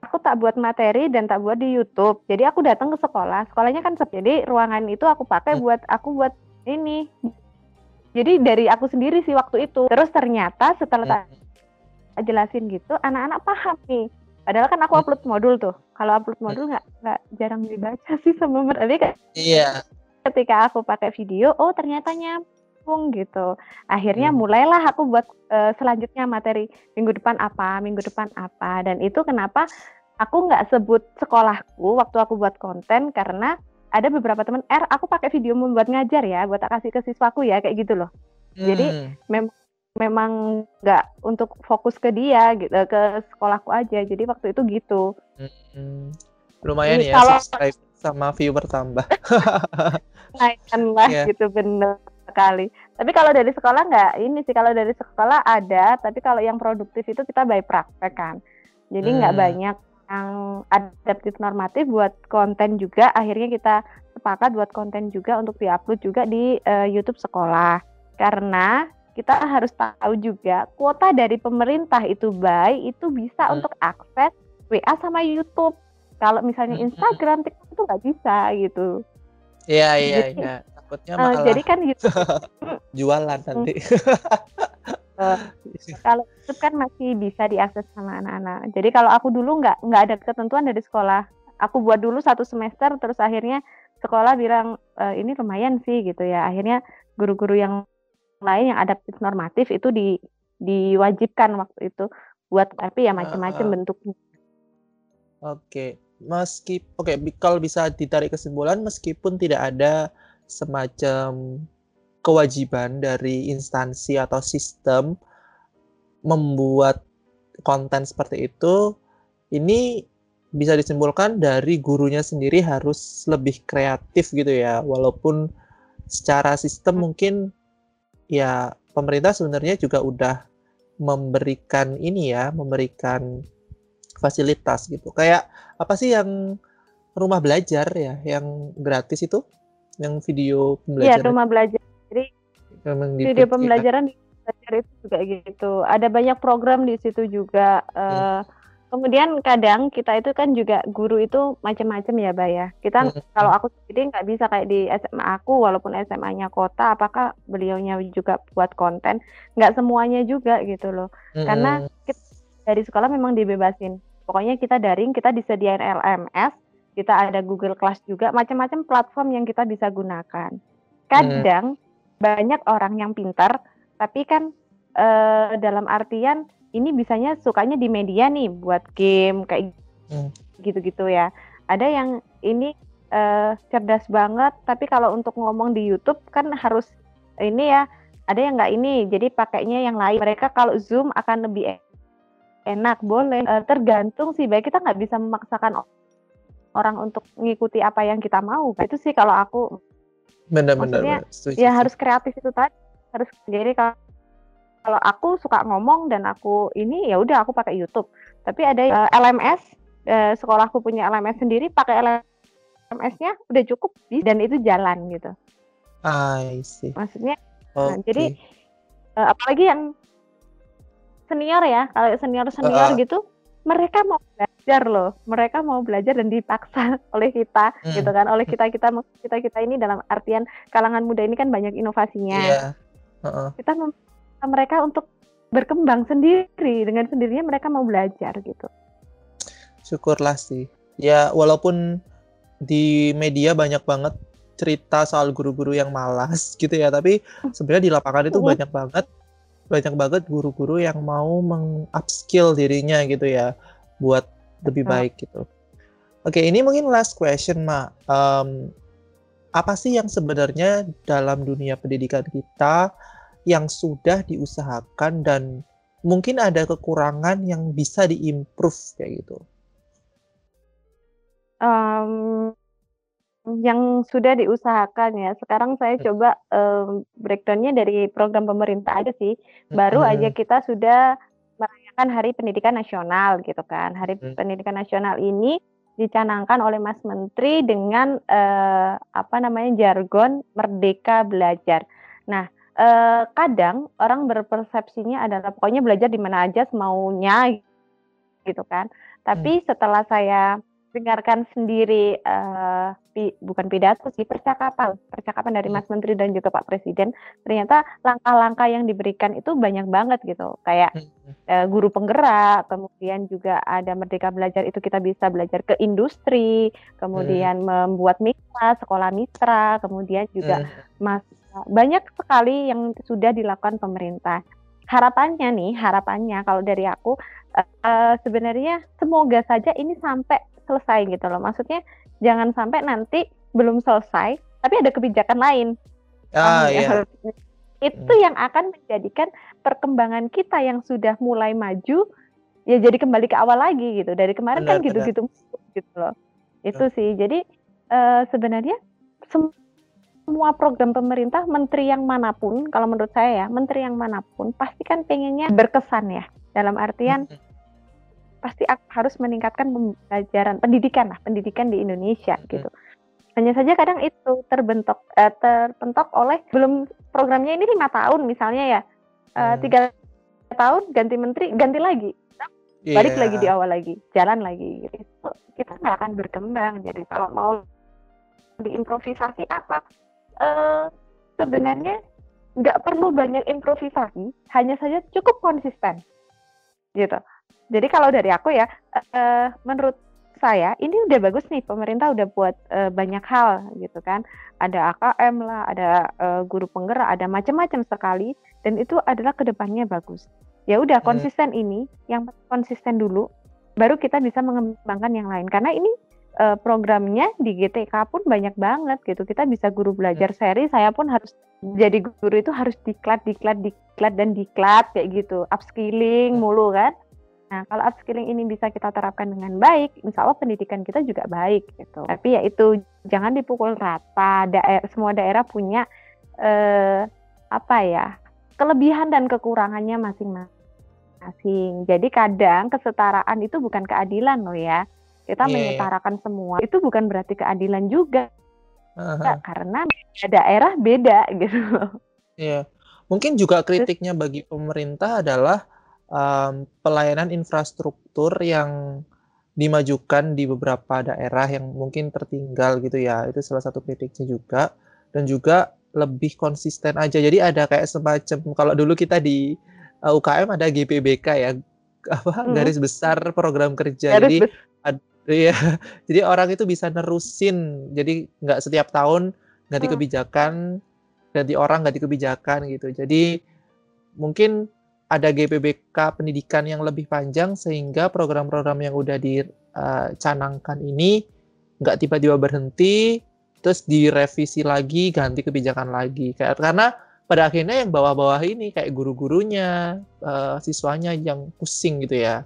aku tak buat materi dan tak buat di YouTube. Jadi aku datang ke sekolah. Sekolahnya kan jadi ruangan itu aku pakai hmm. buat aku buat ini. Jadi dari aku sendiri sih waktu itu. Terus ternyata setelah hmm. jelasin gitu, anak-anak paham nih Padahal kan aku upload modul tuh. Kalau upload modul nggak nggak jarang dibaca sih sama mereka. Iya. Ketika aku pakai video, oh ternyata nyambung gitu. Akhirnya hmm. mulailah aku buat uh, selanjutnya materi minggu depan apa, minggu depan apa. Dan itu kenapa aku nggak sebut sekolahku waktu aku buat konten karena ada beberapa teman, "Er, aku pakai video membuat ngajar ya, buat tak kasih ke siswaku ya," kayak gitu loh. Hmm. Jadi memang memang nggak untuk fokus ke dia gitu ke sekolahku aja. Jadi waktu itu gitu. Hmm, lumayan jadi ya kalau, subscribe sama view bertambah. Lumayan lah yeah. gitu bener sekali. Tapi kalau dari sekolah nggak ini sih kalau dari sekolah ada tapi kalau yang produktif itu kita by praktek kan. Jadi nggak hmm. banyak yang adaptif normatif buat konten juga. Akhirnya kita sepakat buat konten juga untuk diupload juga di uh, YouTube sekolah. Karena kita harus tahu juga kuota dari pemerintah itu baik itu bisa hmm. untuk akses WA sama YouTube. Kalau misalnya hmm. Instagram, TikTok itu nggak bisa gitu. Iya iya iya. Takutnya uh, jadi kan gitu. jualan nanti. uh, kalau itu kan masih bisa diakses sama anak-anak. Jadi kalau aku dulu nggak nggak ada ketentuan dari sekolah. Aku buat dulu satu semester, terus akhirnya sekolah bilang e, ini lumayan sih gitu ya. Akhirnya guru-guru yang lain yang adaptif normatif itu di diwajibkan waktu itu buat tapi ya macam-macam uh, bentuknya. Oke, okay. meski oke okay, kalau bisa ditarik kesimpulan meskipun tidak ada semacam kewajiban dari instansi atau sistem membuat konten seperti itu, ini bisa disimpulkan dari gurunya sendiri harus lebih kreatif gitu ya, walaupun secara sistem mungkin ya pemerintah sebenarnya juga udah memberikan ini ya, memberikan fasilitas gitu. Kayak apa sih yang rumah belajar ya, yang gratis itu, yang video Iya, rumah belajar. Jadi video pembelajaran belajar itu juga gitu. Ada banyak program di situ juga. Uh, Kemudian kadang kita itu kan juga guru itu macam-macam ya, Bay ya. Kita hmm. kalau aku sendiri nggak bisa kayak di SMA aku, walaupun SMA-nya kota, apakah beliaunya juga buat konten? Nggak semuanya juga gitu loh. Hmm. Karena kita, dari sekolah memang dibebasin. Pokoknya kita daring, kita disediain LMS, kita ada Google Class juga, macam-macam platform yang kita bisa gunakan. Kadang hmm. banyak orang yang pintar, tapi kan eh, dalam artian ini bisanya sukanya di media nih buat game kayak hmm. gitu-gitu ya. Ada yang ini uh, cerdas banget, tapi kalau untuk ngomong di YouTube kan harus ini ya. Ada yang nggak ini, jadi pakainya yang lain. Mereka kalau Zoom akan lebih e-, enak, boleh. Uh, tergantung sih, baik kita nggak bisa memaksakan orang untuk mengikuti apa yang kita mau. Itu sih kalau aku. Benar-benar. Ya harus kreatif itu tadi. Harus jadi kalau kalau aku suka ngomong dan aku ini ya udah aku pakai YouTube. Tapi ada uh, eh, LMS uh, eh, sekolahku punya LMS sendiri pakai LMS-nya udah cukup dan itu jalan gitu. I see. Maksudnya okay. nah, jadi uh, apalagi yang senior ya, kalau senior-senior uh, gitu mereka mau belajar loh, mereka mau belajar dan dipaksa oleh kita, hmm. gitu kan, oleh kita kita kita kita ini dalam artian kalangan muda ini kan banyak inovasinya. Yeah. Uh -uh. Kita mereka untuk berkembang sendiri dengan sendirinya mereka mau belajar gitu. Syukurlah sih. Ya walaupun di media banyak banget cerita soal guru-guru yang malas gitu ya, tapi sebenarnya di lapangan itu banyak banget banyak banget guru-guru yang mau mengupskill dirinya gitu ya buat lebih baik gitu. Oke, ini mungkin last question, Ma. Um, apa sih yang sebenarnya dalam dunia pendidikan kita yang sudah diusahakan dan mungkin ada kekurangan yang bisa diimprove kayak gitu? Um, yang sudah diusahakan ya. Sekarang saya coba um, breakdownnya dari program pemerintah aja sih. Baru hmm. aja kita sudah merayakan Hari Pendidikan Nasional gitu kan. Hari hmm. Pendidikan Nasional ini dicanangkan oleh Mas Menteri dengan uh, apa namanya jargon Merdeka Belajar. Nah, uh, kadang orang berpersepsinya adalah pokoknya belajar di mana aja semaunya gitu kan. Tapi hmm. setelah saya dengarkan sendiri uh, pi, bukan pidato sih percakapan percakapan dari Mas Menteri dan juga Pak Presiden ternyata langkah-langkah yang diberikan itu banyak banget gitu kayak uh, guru penggerak kemudian juga ada Merdeka Belajar itu kita bisa belajar ke industri kemudian hmm. membuat mitra sekolah mitra kemudian juga hmm. Mas banyak sekali yang sudah dilakukan pemerintah. Harapannya nih, harapannya kalau dari aku uh, sebenarnya semoga saja ini sampai selesai gitu loh. Maksudnya jangan sampai nanti belum selesai tapi ada kebijakan lain. Ah, iya. Itu hmm. yang akan menjadikan perkembangan kita yang sudah mulai maju ya jadi kembali ke awal lagi gitu. Dari kemarin kan benar, kan gitu-gitu gitu loh. Itu sih. Jadi uh, sebenarnya semua program pemerintah, menteri yang mana pun, kalau menurut saya ya, menteri yang mana pun pasti kan pengennya berkesan ya. Dalam artian pasti harus meningkatkan pembelajaran pendidikan lah, pendidikan di Indonesia gitu. Hanya saja kadang itu terbentuk eh, terpentok oleh belum programnya ini lima tahun misalnya ya eh, tiga tahun ganti menteri ganti lagi yeah. balik lagi di awal lagi jalan lagi gitu. kita nggak akan berkembang jadi kalau mau diimprovisasi apa uh, sebenarnya nggak perlu banyak improvisasi, hanya saja cukup konsisten, gitu. Jadi kalau dari aku ya, uh, menurut saya ini udah bagus nih pemerintah udah buat uh, banyak hal gitu kan. Ada AKM lah ada uh, guru penggerak ada macam-macam sekali dan itu adalah ke depannya bagus. Ya udah konsisten ini yang konsisten dulu baru kita bisa mengembangkan yang lain. Karena ini uh, programnya di GTK pun banyak banget gitu. Kita bisa guru belajar seri, saya pun harus jadi guru itu harus diklat, diklat, diklat dan diklat kayak gitu. Upskilling mulu kan. Nah, kalau upskilling ini bisa kita terapkan dengan baik, insya Allah pendidikan kita juga baik gitu. Tapi ya itu jangan dipukul rata. Daer semua daerah punya eh, apa ya kelebihan dan kekurangannya masing-masing. Jadi kadang kesetaraan itu bukan keadilan loh ya. Kita yeah. Iya. menyetarakan semua itu bukan berarti keadilan juga. Uh -huh. karena daerah beda gitu. Iya. Yeah. Mungkin juga kritiknya bagi pemerintah adalah um, pelayanan infrastruktur yang dimajukan di beberapa daerah yang mungkin tertinggal gitu ya itu salah satu kritiknya juga dan juga lebih konsisten aja jadi ada kayak semacam kalau dulu kita di uh, UKM ada GPBK ya apa hmm. garis besar program kerja garis jadi ad, ya jadi orang itu bisa nerusin. Jadi nggak setiap tahun ganti hmm. kebijakan ganti orang ganti kebijakan gitu. Jadi mungkin ada GPBK pendidikan yang lebih panjang sehingga program-program yang udah dicanangkan uh, ini nggak tiba-tiba berhenti terus direvisi lagi ganti kebijakan lagi. Kayak karena pada akhirnya yang bawah-bawah ini kayak guru-gurunya uh, siswanya yang pusing gitu ya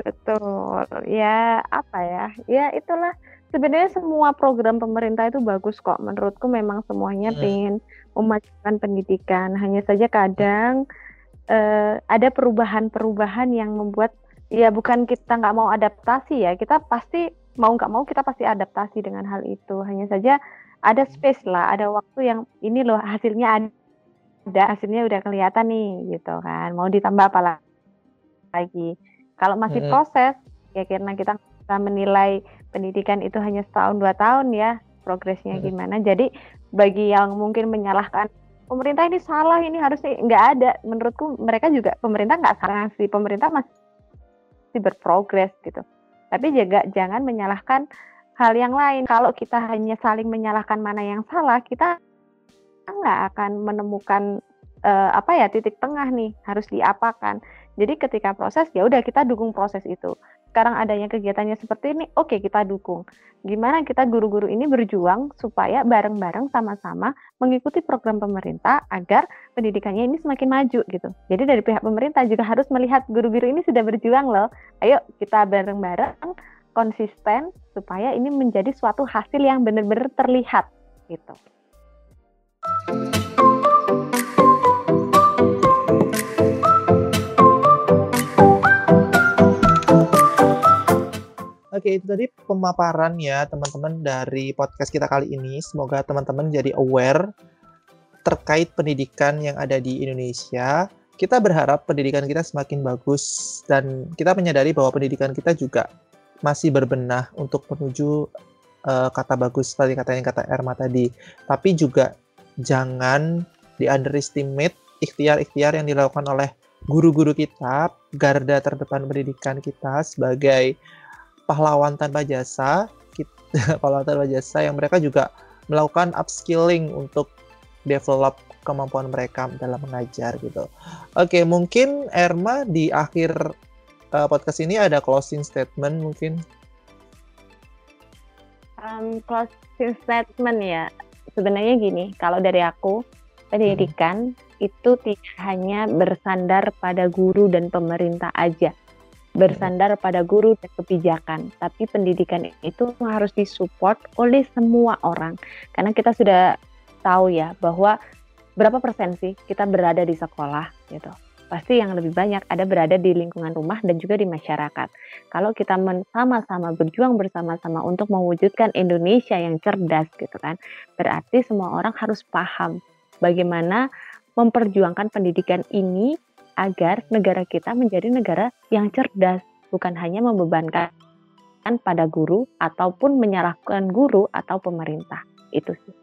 betul. Ya apa ya? Ya itulah. Sebenarnya semua program pemerintah itu bagus kok. Menurutku memang semuanya hmm. ingin memajukan pendidikan. Hanya saja kadang hmm uh, ada perubahan-perubahan yang membuat ya bukan kita nggak mau adaptasi ya. Kita pasti mau nggak mau kita pasti adaptasi dengan hal itu. Hanya saja ada space lah. Ada waktu yang ini loh hasilnya ada. Hasilnya udah kelihatan nih gitu kan. Mau ditambah apa lagi kalau masih hmm. proses ya karena kita bisa menilai pendidikan itu hanya setahun dua tahun ya progresnya hmm. gimana. Jadi bagi yang mungkin menyalahkan pemerintah ini salah ini harusnya nggak ada menurutku mereka juga pemerintah nggak salah sih. Pemerintah masih berprogres gitu. Tapi juga jangan menyalahkan hal yang lain. Kalau kita hanya saling menyalahkan mana yang salah kita nggak akan menemukan uh, apa ya titik tengah nih harus diapakan jadi ketika proses ya udah kita dukung proses itu sekarang adanya kegiatannya seperti ini, oke kita dukung. Gimana kita guru-guru ini berjuang supaya bareng-bareng sama-sama mengikuti program pemerintah agar pendidikannya ini semakin maju gitu. Jadi dari pihak pemerintah juga harus melihat guru-guru ini sudah berjuang loh. Ayo kita bareng-bareng konsisten supaya ini menjadi suatu hasil yang benar-benar terlihat gitu. Oke, itu tadi pemaparan ya teman-teman dari podcast kita kali ini. Semoga teman-teman jadi aware terkait pendidikan yang ada di Indonesia. Kita berharap pendidikan kita semakin bagus dan kita menyadari bahwa pendidikan kita juga masih berbenah untuk menuju uh, kata bagus tadi katanya kata Erma tadi. Tapi juga jangan di underestimate ikhtiar-ikhtiar yang dilakukan oleh guru-guru kita, garda terdepan pendidikan kita sebagai pahlawan tanpa jasa, kita, pahlawan tanpa jasa yang mereka juga melakukan upskilling untuk develop kemampuan mereka dalam mengajar gitu. Oke, mungkin Erma di akhir uh, podcast ini ada closing statement mungkin. Um, closing statement ya, sebenarnya gini, kalau dari aku pendidikan hmm. itu tidak hanya bersandar pada guru dan pemerintah aja bersandar pada guru dan kebijakan, tapi pendidikan itu harus disupport oleh semua orang. Karena kita sudah tahu ya bahwa berapa persen sih kita berada di sekolah gitu. Pasti yang lebih banyak ada berada di lingkungan rumah dan juga di masyarakat. Kalau kita sama-sama berjuang bersama-sama untuk mewujudkan Indonesia yang cerdas gitu kan, berarti semua orang harus paham bagaimana memperjuangkan pendidikan ini agar negara kita menjadi negara yang cerdas, bukan hanya membebankan pada guru ataupun menyalahkan guru atau pemerintah. Itu sih.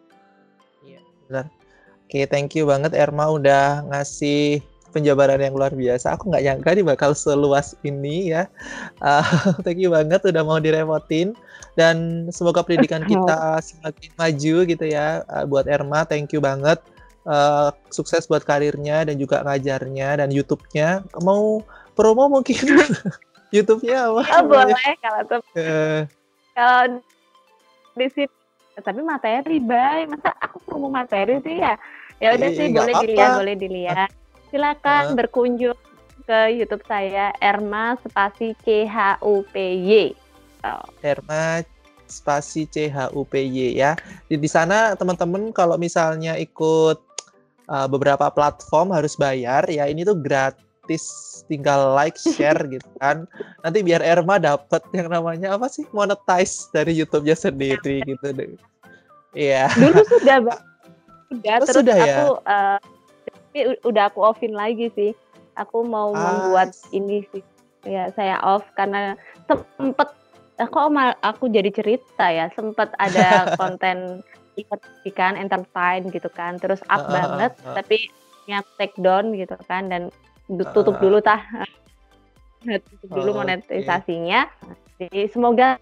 Iya, benar. Oke, thank you banget Erma udah ngasih penjabaran yang luar biasa. Aku nggak nyangka nih bakal seluas ini ya. Uh, thank you banget udah mau direpotin dan semoga pendidikan kita semakin maju gitu ya. Uh, buat Erma, thank you banget uh, sukses buat karirnya dan juga ngajarnya dan YouTube-nya. Mau promo mungkin YouTube-nya apa? Oh, boleh kalau tuh. Uh, kalau di sini tapi materi baik masa aku perlu materi sih ya ya udah sih boleh apa. dilihat boleh dilihat silakan uh. berkunjung ke YouTube saya Erma spasi C H U P Y oh. Erma spasi C H U P Y ya di, di sana teman-teman kalau misalnya ikut uh, beberapa platform harus bayar ya ini tuh gratis tinggal like share gitu kan. Nanti biar Erma dapat yang namanya apa sih? Monetize dari YouTube-nya sendiri gitu deh. Iya. Dulu sudah udah oh, terus sudah, ya? aku uh, udah aku offin lagi sih. Aku mau ah, membuat ini sih. Ya saya off karena sempet aku aku jadi cerita ya sempet ada konten ikan entertain gitu kan terus up uh, banget uh, uh. tapi nyak take down gitu kan dan tutup uh, dulu tah tutup dulu monetisasinya okay. jadi semoga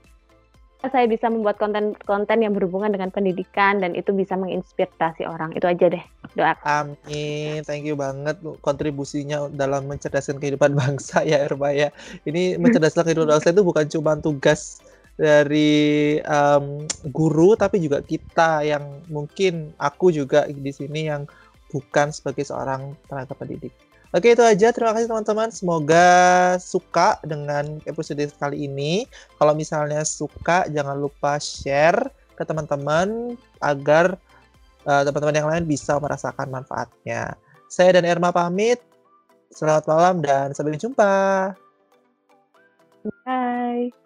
saya bisa membuat konten-konten yang berhubungan dengan pendidikan dan itu bisa menginspirasi orang. Itu aja deh doa. Amin. Thank you banget kontribusinya dalam mencerdaskan kehidupan bangsa ya Erma ya. Ini mencerdaskan kehidupan bangsa itu bukan cuma tugas dari um, guru tapi juga kita yang mungkin aku juga di sini yang bukan sebagai seorang tenaga pendidik. Oke itu aja terima kasih teman-teman semoga suka dengan episode kali ini. Kalau misalnya suka jangan lupa share ke teman-teman agar uh, teman-teman yang lain bisa merasakan manfaatnya. Saya dan Erma pamit. Selamat malam dan sampai jumpa. Bye.